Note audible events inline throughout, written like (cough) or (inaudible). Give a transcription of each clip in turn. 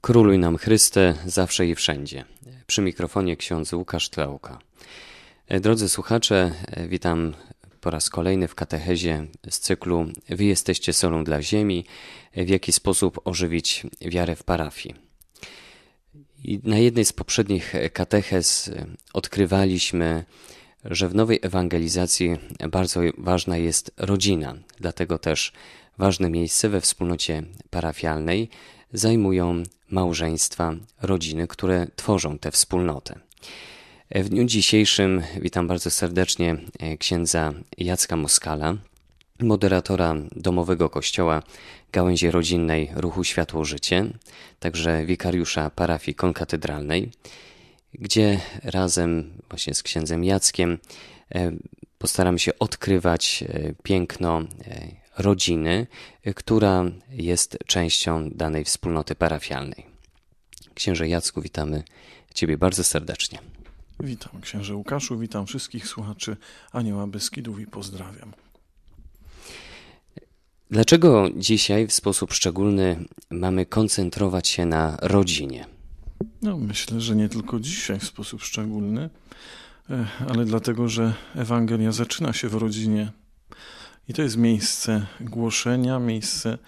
Króluj nam Chryste, zawsze i wszędzie. Przy mikrofonie ksiądz Łukasz Tleuka. Drodzy słuchacze, witam po raz kolejny w katechezie z cyklu Wy jesteście solą dla ziemi, w jaki sposób ożywić wiarę w parafii. I na jednej z poprzednich katechez odkrywaliśmy, że w nowej ewangelizacji bardzo ważna jest rodzina, dlatego też ważne miejsce we wspólnocie parafialnej zajmują małżeństwa, rodziny, które tworzą tę wspólnotę. W dniu dzisiejszym witam bardzo serdecznie księdza Jacka Moskala, moderatora domowego kościoła gałęzi rodzinnej Ruchu Światło Życie, także wikariusza parafii konkatedralnej, gdzie razem właśnie z księdzem Jackiem postaram się odkrywać piękno rodziny, która jest częścią danej wspólnoty parafialnej. Księże Jacku, witamy Ciebie bardzo serdecznie. Witam księże Łukaszu, witam wszystkich słuchaczy Anioła Beskidów i pozdrawiam. Dlaczego dzisiaj w sposób szczególny mamy koncentrować się na rodzinie? No, myślę, że nie tylko dzisiaj w sposób szczególny, e, ale dlatego, że Ewangelia zaczyna się w rodzinie. I to jest miejsce głoszenia, miejsce,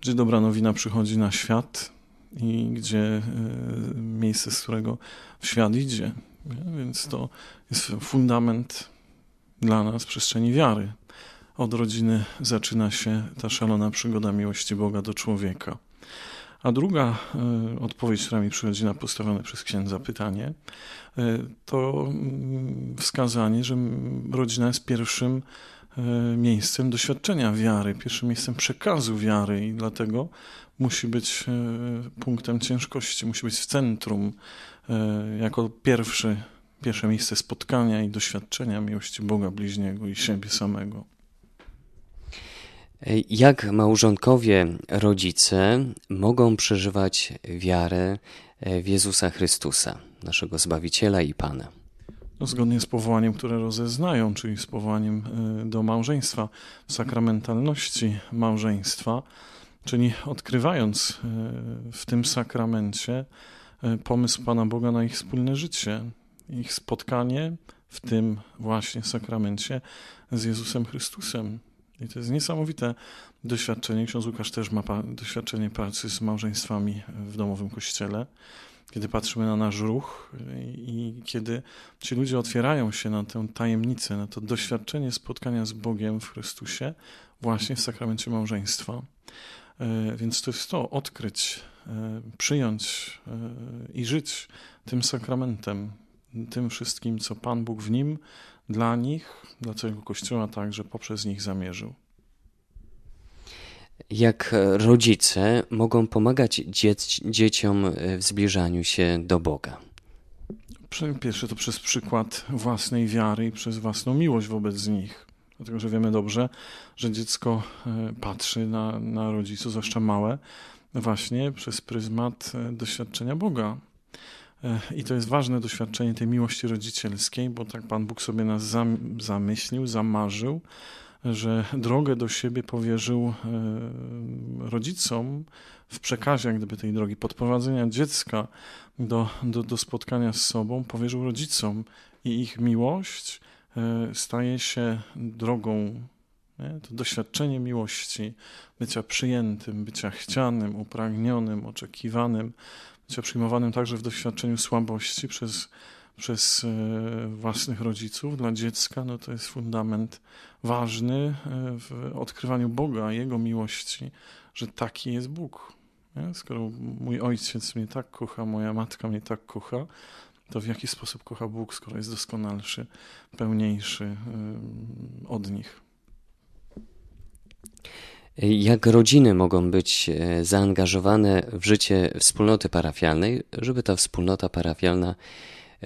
gdzie dobra nowina przychodzi na świat i gdzie e, miejsce, z którego w świat idzie. Więc to jest fundament dla nas przestrzeni wiary. Od rodziny zaczyna się ta szalona przygoda miłości Boga do człowieka. A druga y, odpowiedź, która mi przychodzi na postawione przez księdza pytanie, y, to y, wskazanie, że rodzina jest pierwszym miejscem doświadczenia wiary, pierwszym miejscem przekazu wiary i dlatego musi być punktem ciężkości, musi być w centrum, jako pierwszy, pierwsze miejsce spotkania i doświadczenia miłości Boga bliźniego i siebie samego. Jak małżonkowie, rodzice mogą przeżywać wiarę w Jezusa Chrystusa, naszego Zbawiciela i Pana? No, zgodnie z powołaniem, które rozeznają, czyli z powołaniem e, do małżeństwa, sakramentalności małżeństwa, czyli odkrywając e, w tym sakramencie e, pomysł Pana Boga na ich wspólne życie, ich spotkanie w tym właśnie sakramencie z Jezusem Chrystusem, i to jest niesamowite doświadczenie. Ksiądz Łukasz też ma doświadczenie pracy z małżeństwami w domowym kościele. Kiedy patrzymy na nasz ruch i, kiedy ci ludzie otwierają się na tę tajemnicę, na to doświadczenie spotkania z Bogiem w Chrystusie, właśnie w sakramencie małżeństwa. E, więc to jest to, odkryć, e, przyjąć e, i żyć tym sakramentem, tym wszystkim, co Pan Bóg w nim dla nich, dla całego Kościoła także poprzez nich zamierzył. Jak rodzice mogą pomagać dziec, dzieciom w zbliżaniu się do Boga? Pierwsze to przez przykład własnej wiary i przez własną miłość wobec nich. Dlatego, że wiemy dobrze, że dziecko e, patrzy na, na rodziców, zwłaszcza małe, właśnie przez pryzmat e, doświadczenia Boga. I to jest ważne doświadczenie tej miłości rodzicielskiej, bo tak Pan Bóg sobie nas zamyślił, zamarzył, że drogę do siebie powierzył e, rodzicom w przekazie, gdyby tej drogi podprowadzenia dziecka do, do, do spotkania z sobą, powierzył rodzicom i ich miłość e, staje się drogą nie? To doświadczenie miłości, bycia przyjętym, bycia chcianym, upragnionym, oczekiwanym, bycia przyjmowanym także w doświadczeniu słabości przez, przez e, własnych rodziców dla dziecka, no to jest fundament ważny e, w odkrywaniu Boga, Jego miłości, że taki jest Bóg. Skoro mój ojciec mnie tak kocha, moja matka mnie tak kocha, to w jaki sposób kocha Bóg, skoro jest doskonalszy, pełniejszy od nich? Jak rodziny mogą być e, zaangażowane w życie wspólnoty parafialnej, żeby ta wspólnota parafialna e,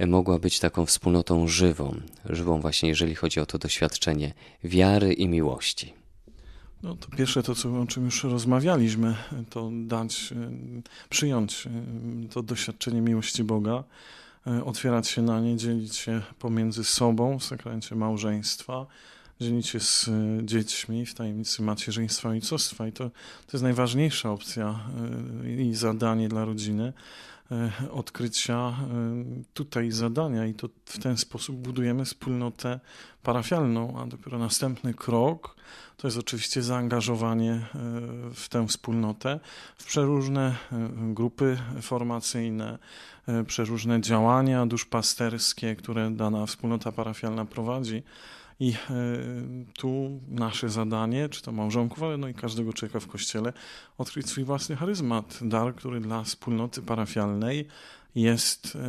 mogła być taką wspólnotą żywą, żywą właśnie jeżeli chodzi o to doświadczenie wiary i miłości? No to pierwsze to, co, o czym już rozmawialiśmy, to dać, e, przyjąć to doświadczenie miłości Boga, otwierać się na nie, dzielić się pomiędzy sobą w sakramencie małżeństwa, dzielić się z e, dziećmi w tajemnicy macierzyństwa i ojcostwa. I to, to jest najważniejsza opcja e, i zadanie dla rodziny odkrycia tutaj zadania i to w ten sposób budujemy wspólnotę parafialną, a dopiero następny krok to jest oczywiście zaangażowanie w tę wspólnotę, w przeróżne grupy formacyjne, przeróżne działania duszpasterskie, które dana wspólnota parafialna prowadzi. I e, tu nasze zadanie, czy to małżonków, ale no i każdego człowieka w kościele, odkryć swój własny charyzmat, dar, który dla wspólnoty parafialnej jest e,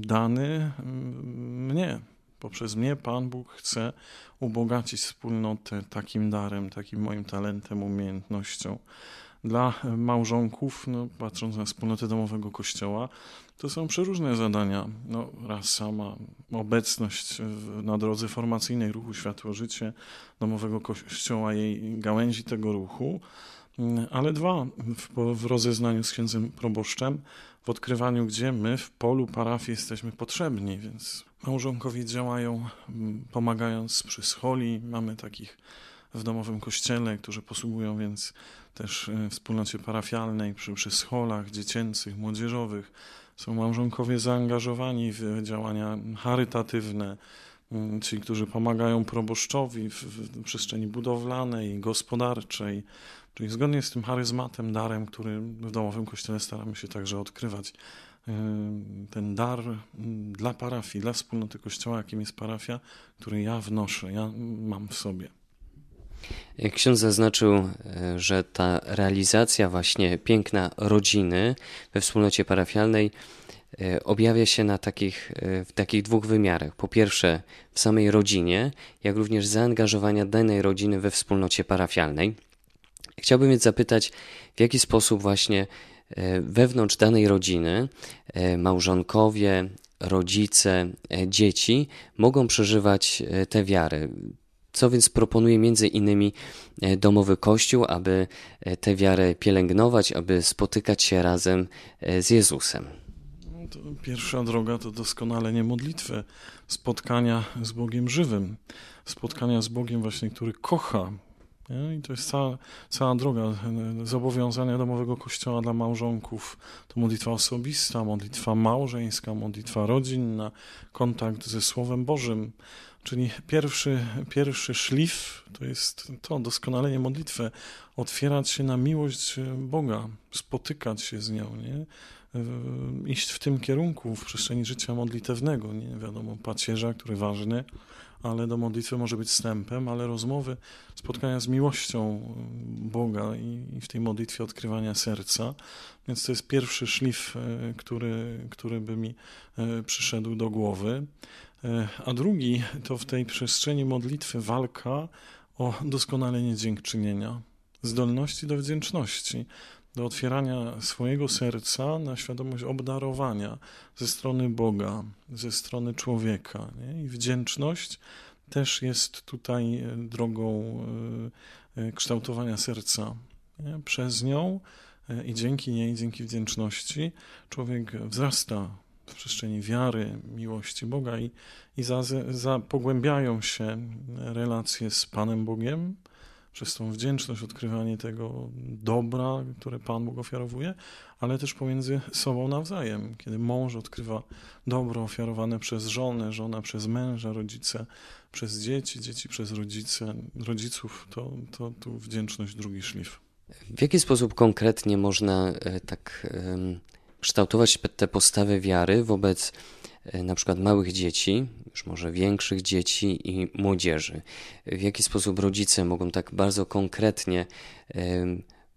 dany mnie. Poprzez mnie Pan Bóg chce ubogacić wspólnotę takim darem, takim moim talentem, umiejętnością. Dla małżonków, no, patrząc na wspólnotę domowego kościoła, to są przeróżne zadania. No, raz sama obecność na drodze formacyjnej ruchu Światło-Życie domowego kościoła, jej gałęzi tego ruchu, ale dwa, w, w rozeznaniu z księdzem proboszczem, w odkrywaniu, gdzie my w polu parafii jesteśmy potrzebni, więc małżonkowie działają pomagając przy scholi. Mamy takich w domowym kościele, którzy posługują więc też e, wspólnocie parafialnej przy, przy scholach dziecięcych, młodzieżowych. Są małżonkowie zaangażowani w działania charytatywne, mm, ci, którzy pomagają proboszczowi w, w przestrzeni budowlanej, gospodarczej, czyli zgodnie z tym charyzmatem, darem, który w domowym kościele staramy się także odkrywać. E, ten dar mm, dla parafii, dla wspólnoty kościoła, jakim jest parafia, który ja wnoszę, ja mam w sobie. Ksiądz zaznaczył, e, że ta realizacja właśnie piękna rodziny we wspólnocie parafialnej e, objawia się na takich, e, w takich dwóch wymiarach. Po pierwsze, w samej rodzinie, jak również zaangażowania danej rodziny we wspólnocie parafialnej. Chciałbym więc zapytać, w jaki sposób właśnie wewnątrz danej rodziny małżonkowie, rodzice, dzieci mogą przeżywać tę wiarę. Co więc proponuje między innymi e, domowy kościół, aby e, tę wiarę pielęgnować, aby spotykać się razem e, z Jezusem? No pierwsza droga to doskonalenie modlitwy, spotkania z Bogiem żywym, spotkania z Bogiem właśnie, który kocha. Nie? I to jest cała, cała droga zobowiązania domowego kościoła dla małżonków. To modlitwa osobista, modlitwa małżeńska, modlitwa rodzinna, kontakt ze Słowem Bożym. Czyli pierwszy, pierwszy szlif to jest to doskonalenie modlitwy, otwierać się na miłość Boga, spotykać się z nią, nie? iść w tym kierunku w przestrzeni życia modlitewnego. Nie wiadomo, pacierza, który ważny, ale do modlitwy może być wstępem, ale rozmowy, spotkania z miłością Boga i, w tej modlitwie odkrywania serca. Więc to jest pierwszy szlif, e, który, który by mi e, przyszedł do głowy. E, a drugi to w tej przestrzeni modlitwy walka o doskonalenie dziękczynienia, zdolności do wdzięczności, do otwierania swojego serca na świadomość obdarowania ze strony Boga, ze strony człowieka. Nie? I wdzięczność też jest tutaj e, drogą e, kształtowania serca. Nie? Przez nią i dzięki niej, dzięki wdzięczności, człowiek wzrasta w przestrzeni wiary, miłości Boga i, i za, za, pogłębiają się relacje z Panem Bogiem przez tą wdzięczność, odkrywanie tego dobra, które Pan Bóg ofiarowuje, ale też pomiędzy sobą nawzajem, kiedy mąż odkrywa dobro ofiarowane przez żonę, żona przez męża, rodzice przez dzieci, dzieci przez rodzice, rodziców, to, to tu wdzięczność drugi szlif. W jaki sposób konkretnie można e, tak kształtować te postawy wiary wobec e, na przykład małych dzieci, już może większych dzieci i młodzieży. W jaki sposób rodzice mogą tak bardzo konkretnie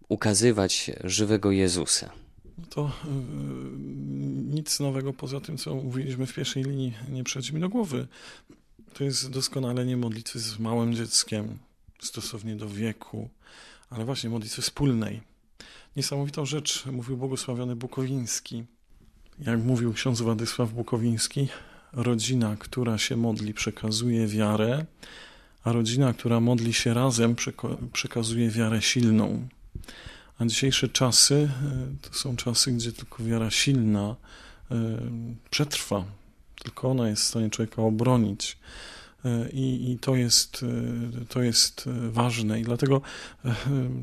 ukazywać żywego Jezusa? No to yy, nic nowego poza tym, co mówiliśmy w pierwszej linii, nie przychodzi mi do głowy. To jest doskonalenie modlitwy z małym dzieckiem, stosownie do wieku, ale właśnie modlitwy wspólnej niesamowitą rzecz mówił błogosławiony Bukowiński. Jak mówił ksiądz Władysław Bukowiński, rodzina, która się modli, przekazuje wiarę, a rodzina, która modli się razem, przekazuje wiarę silną. A dzisiejsze czasy e, to są czasy, gdzie tylko wiara silna e, przetrwa, tylko ona jest w stanie człowieka obronić I, I, to, jest, e, to jest ważne. I dlatego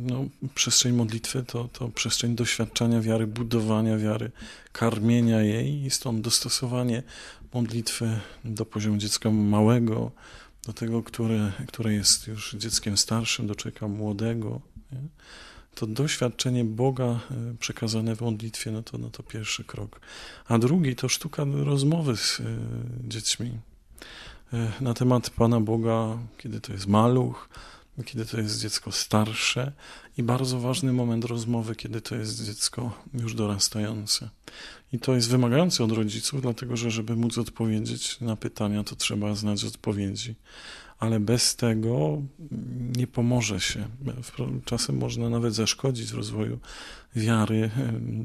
no, przestrzeń modlitwy to, to przestrzeń doświadczania wiary, budowania wiary, karmienia jej i stąd dostosowanie modlitwy do poziomu dziecka małego, do tego, które, które jest już dzieckiem starszym, do człowieka młodego. Nie? To doświadczenie Boga przekazane w modlitwie, no to, no to pierwszy krok. A drugi to sztuka rozmowy z dziećmi na temat Pana Boga, kiedy to jest maluch, kiedy to jest dziecko starsze i bardzo ważny moment rozmowy, kiedy to jest dziecko już dorastające. I to jest wymagające od rodziców, dlatego że żeby móc odpowiedzieć na pytania, to trzeba znać odpowiedzi. Ale bez tego nie pomoże się. Czasem można nawet zaszkodzić rozwoju wiary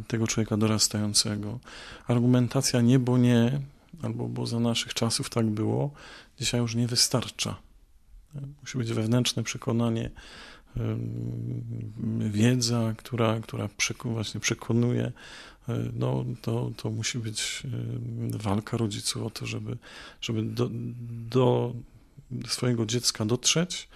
tego człowieka dorastającego. Argumentacja nie, bo nie, albo bo za naszych czasów tak było, dzisiaj już nie wystarcza. Musi być wewnętrzne przekonanie, wiedza, która, która właśnie przekonuje, no, to, to musi być walka rodziców o to, żeby, żeby do, do swojego dziecka dotrzeć,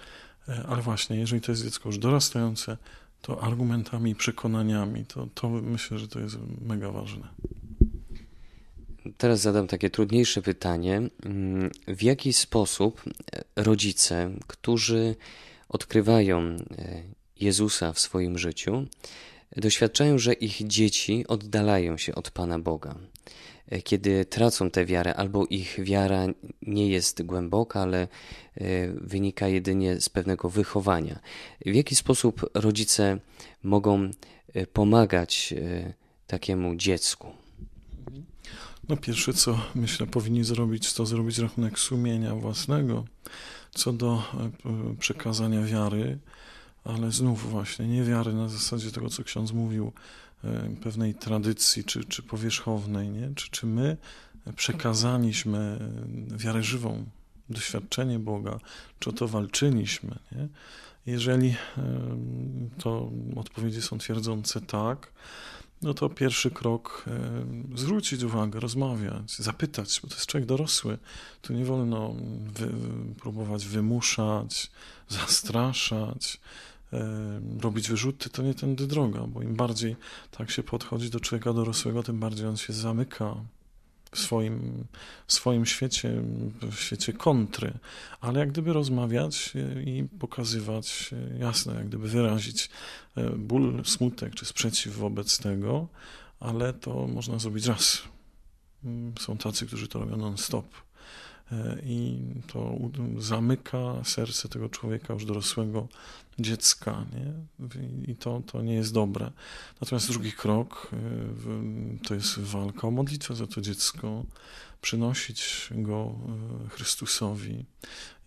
e, ale właśnie, jeżeli to jest dziecko już dorastające, to argumentami i przekonaniami, to, to myślę, że to jest mega ważne. Teraz zadam takie trudniejsze pytanie. Mm, w jaki sposób rodzice, którzy odkrywają e, Jezusa w swoim życiu, doświadczają, że ich dzieci oddalają się od Pana Boga. E, kiedy tracą tę wiarę, albo ich wiara nie jest głęboka, ale e, wynika jedynie z pewnego wychowania. W jaki sposób rodzice mogą pomagać takiemu dziecku? No pierwsze, co myślę powinni zrobić, to zrobić rachunek sumienia własnego co do e, przekazania wiary, ale znów właśnie nie wiary na zasadzie tego, co ksiądz mówił, e, pewnej tradycji czy, czy powierzchownej, nie? Czy, czy my przekazaliśmy wiarę żywą, doświadczenie Boga, czy o to walczyliśmy, nie? Jeżeli e, to odpowiedzi są twierdzące tak, no to pierwszy krok zwrócić uwagę, rozmawiać, zapytać, bo to jest człowiek dorosły. Tu nie wolno wy, próbować wymuszać, (laughs) zastraszać, robić wyrzuty, to nie tędy droga, bo im bardziej tak się podchodzi do człowieka dorosłego, tym bardziej on się zamyka w swoim, w swoim świecie, w świecie kontry, ale jak gdyby rozmawiać i pokazywać jasno, jak gdyby wyrazić e, ból, smutek czy sprzeciw wobec tego, ale to można zrobić raz. Mm, są tacy, którzy to robią non-stop. E, I to zamyka serce tego człowieka już dorosłego dziecka, nie? I to, to nie jest dobre. Natomiast drugi krok e, to jest walka o modlitwę za to dziecko, przynosić go e, Chrystusowi.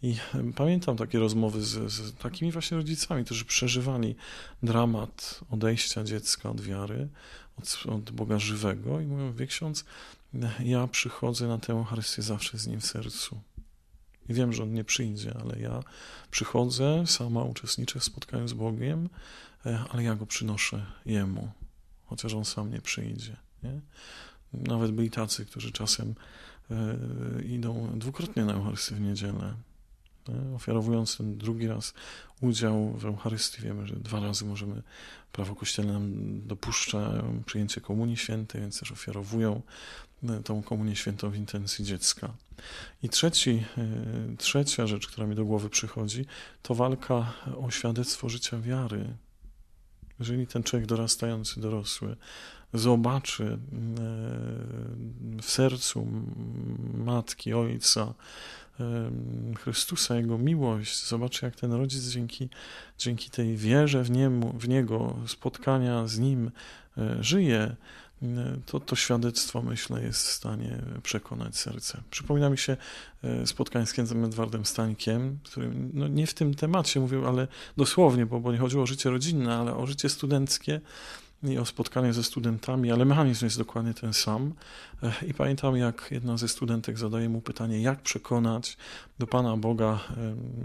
I pamiętam takie rozmowy z, z takimi właśnie rodzicami, którzy przeżywali dramat odejścia dziecka od wiary, od, od Boga żywego i mówią, wie ksiądz, ja przychodzę na tę Eucharystię zawsze z nim w sercu. I wiem, że on nie przyjdzie, ale ja przychodzę, sama uczestniczę w spotkaniu z Bogiem, e, ale ja go przynoszę Jemu, chociaż on sam nie przyjdzie. Nie? Nawet byli tacy, którzy czasem e, idą dwukrotnie na Eucharystię w niedzielę. Ofiarowując ten drugi raz udział w Eucharystii, wiemy, że dwa razy możemy, prawo kościelne nam dopuszcza przyjęcie Komunii Świętej, więc też ofiarowują tą Komunię Świętą w intencji dziecka. I trzeci, e, trzecia rzecz, która mi do głowy przychodzi, to walka o świadectwo życia wiary. Jeżeli ten człowiek dorastający, dorosły, zobaczy e, w sercu matki, ojca, Chrystusa, Jego miłość. Zobaczy, jak ten rodzic dzięki, dzięki tej wierze w, niemu, w Niego, spotkania z Nim e, żyje, to, to świadectwo, myślę, jest w stanie przekonać serce. Przypomina mi się e, spotkanie z księdzem Edwardem Stańkiem, który no nie w tym temacie mówił, ale dosłownie, bo, bo nie chodziło o życie rodzinne, ale o życie studenckie, i o spotkanie ze studentami, ale mechanizm jest dokładnie ten sam. I pamiętam, jak jedna ze studentek zadaje mu pytanie, jak przekonać do Pana Boga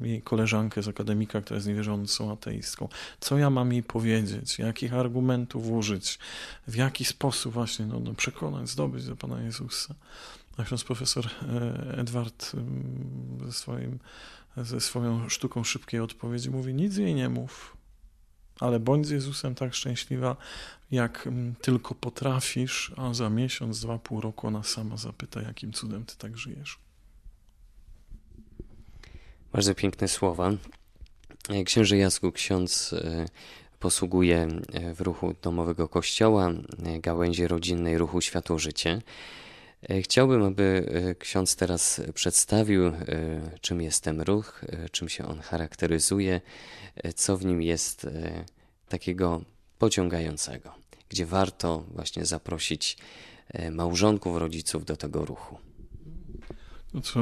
jej koleżankę z akademika, która jest niewierzącą ateistką. Co ja mam jej powiedzieć? Jakich argumentów użyć? W jaki sposób właśnie no, no przekonać, zdobyć do Pana Jezusa? A ksiądz profesor e, Edward ze, swoim, ze swoją sztuką szybkiej odpowiedzi mówi, nic jej nie mów, ale bądź z Jezusem tak szczęśliwa, jak tylko potrafisz, a za miesiąc, dwa, pół roku ona sama zapyta, jakim cudem ty tak żyjesz. Bardzo piękne słowa. Księży Jacku, ksiądz e, posługuje e, w ruchu domowego kościoła, gałęzi rodzinnej ruchu Światło Życie. E, chciałbym, aby e, ksiądz teraz przedstawił, e, czym jest ten ruch, czym się on charakteryzuje, co w nim jest takiego pociągającego, gdzie warto właśnie zaprosić małżonków, rodziców do tego ruchu. No co,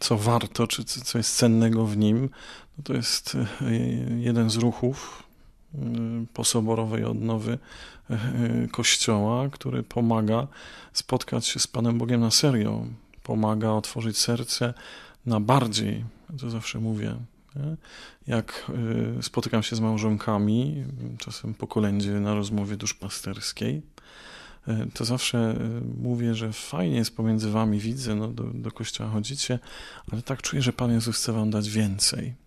co warto, czy co jest cennego w nim, no to jest jeden z ruchów posoborowej odnowy Kościoła, który pomaga spotkać się z Panem Bogiem na serio, pomaga otworzyć serce na bardziej, to zawsze mówię, jak e, spotykam się z małżonkami, czasem po kolędzie na rozmowie duszpasterskiej, e, to zawsze mówię, że fajnie jest pomiędzy wami, widzę, no do, do kościoła chodzicie, ale tak czuję, że Pan Jezus chce wam dać więcej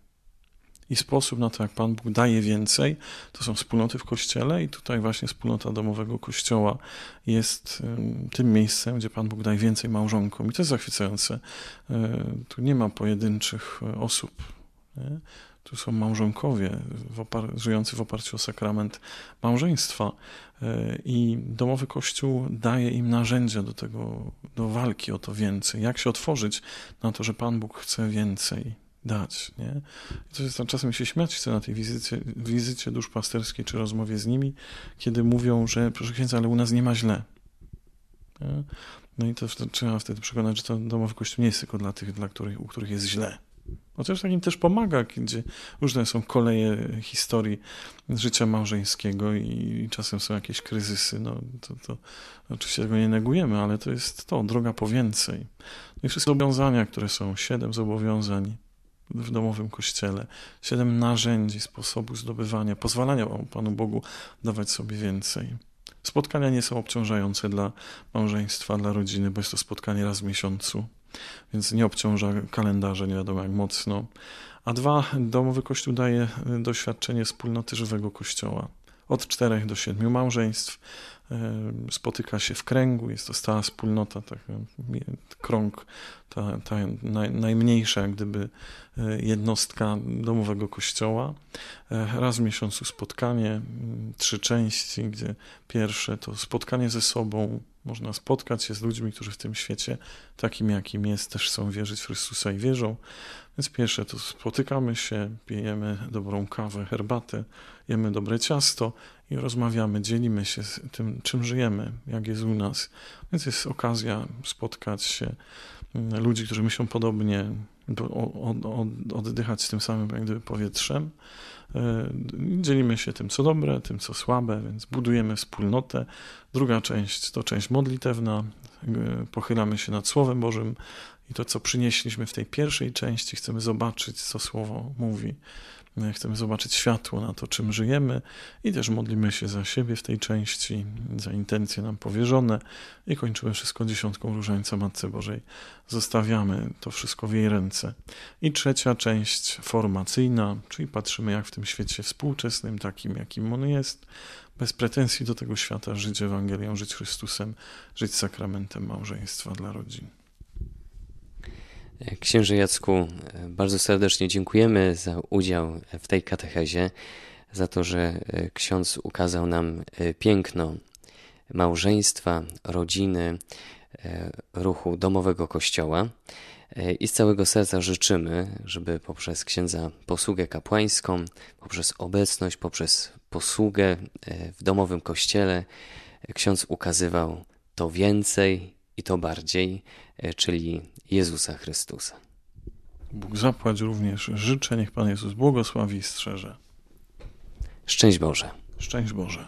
i sposób na to, jak Pan Bóg daje więcej, to są wspólnoty w Kościele i tutaj właśnie wspólnota domowego Kościoła jest tym miejscem, gdzie Pan Bóg daje więcej małżonkom. I to jest zachwycające. E, tu nie ma pojedynczych e, osób. Nie? Tu są małżonkowie w żyjący w oparciu o sakrament małżeństwa. E, I domowy Kościół daje im narzędzia do tego, do walki o to więcej. Jak się otworzyć na to, że Pan Bóg chce więcej dać. Nie? To jest, czasem się śmiać chcę na tej wizycie, wizycie duszpasterskiej czy rozmowie z nimi, kiedy mówią, że proszę księdza, ale u nas nie ma źle. Nie? No i to trzeba wtedy przekonać, że to domowy kościół nie jest tylko dla tych, dla których, u których jest źle. Chociaż takim też pomaga, gdzie różne są koleje historii życia małżeńskiego i, czasem są jakieś kryzysy. No, to, to oczywiście tego nie negujemy, ale to jest to, droga po więcej. No i wszystkie zobowiązania, które są, siedem zobowiązań w domowym kościele, siedem narzędzi, sposobu zdobywania, pozwalania Panu Bogu dawać sobie więcej. Spotkania nie są obciążające dla małżeństwa, dla rodziny, bo jest to spotkanie raz w miesiącu, więc nie obciąża kalendarza nie wiadomo jak mocno. A dwa, domowy kościół daje doświadczenie wspólnoty żywego kościoła. Od czterech do siedmiu małżeństw, spotyka się w kręgu, jest to stała wspólnota, tak, krąg, ta, ta naj, najmniejsza gdyby e, jednostka domowego kościoła. E, raz w miesiącu spotkanie, trzy części, gdzie pierwsze to spotkanie ze sobą, można spotkać się z ludźmi, którzy w tym świecie, takim jakim jest, też chcą wierzyć w Chrystusa i wierzą. Więc pierwsze to spotykamy się, pijemy dobrą kawę, herbatę, jemy dobre ciasto i rozmawiamy, dzielimy się tym, czym żyjemy, jak jest u nas. Więc jest okazja spotkać się ludzi, którzy myślą podobnie, oddychać tym samym jak gdyby powietrzem. E, dzielimy się tym, co dobre, tym, co słabe, więc budujemy wspólnotę. Druga część to część modlitewna. E, pochylamy się nad Słowem Bożym i to, co przynieśliśmy w tej pierwszej części, chcemy zobaczyć, co Słowo mówi. Chcemy zobaczyć światło na to, czym żyjemy i też modlimy się za siebie w tej części, za intencje nam powierzone i kończymy wszystko dziesiątką różańca Matce Bożej. Zostawiamy to wszystko w jej ręce. I trzecia część formacyjna, czyli patrzymy jak w tym świecie współczesnym, takim jakim on jest, bez pretensji do tego świata, żyć Ewangelią, żyć Chrystusem, żyć sakramentem małżeństwa dla rodzin. Księże Jacku, bardzo serdecznie dziękujemy za udział w tej katechezie, za to, że ksiądz ukazał nam piękno małżeństwa, rodziny, ruchu domowego kościoła. I z całego serca życzymy, żeby poprzez księdza posługę kapłańską, poprzez obecność, poprzez posługę w domowym kościele, ksiądz ukazywał to więcej i to bardziej, czyli Jezusa Chrystusa. Bóg zapłać również życzę, niech Pan Jezus błogosławi i strzeże. Szczęść Boże. Szczęść Boże.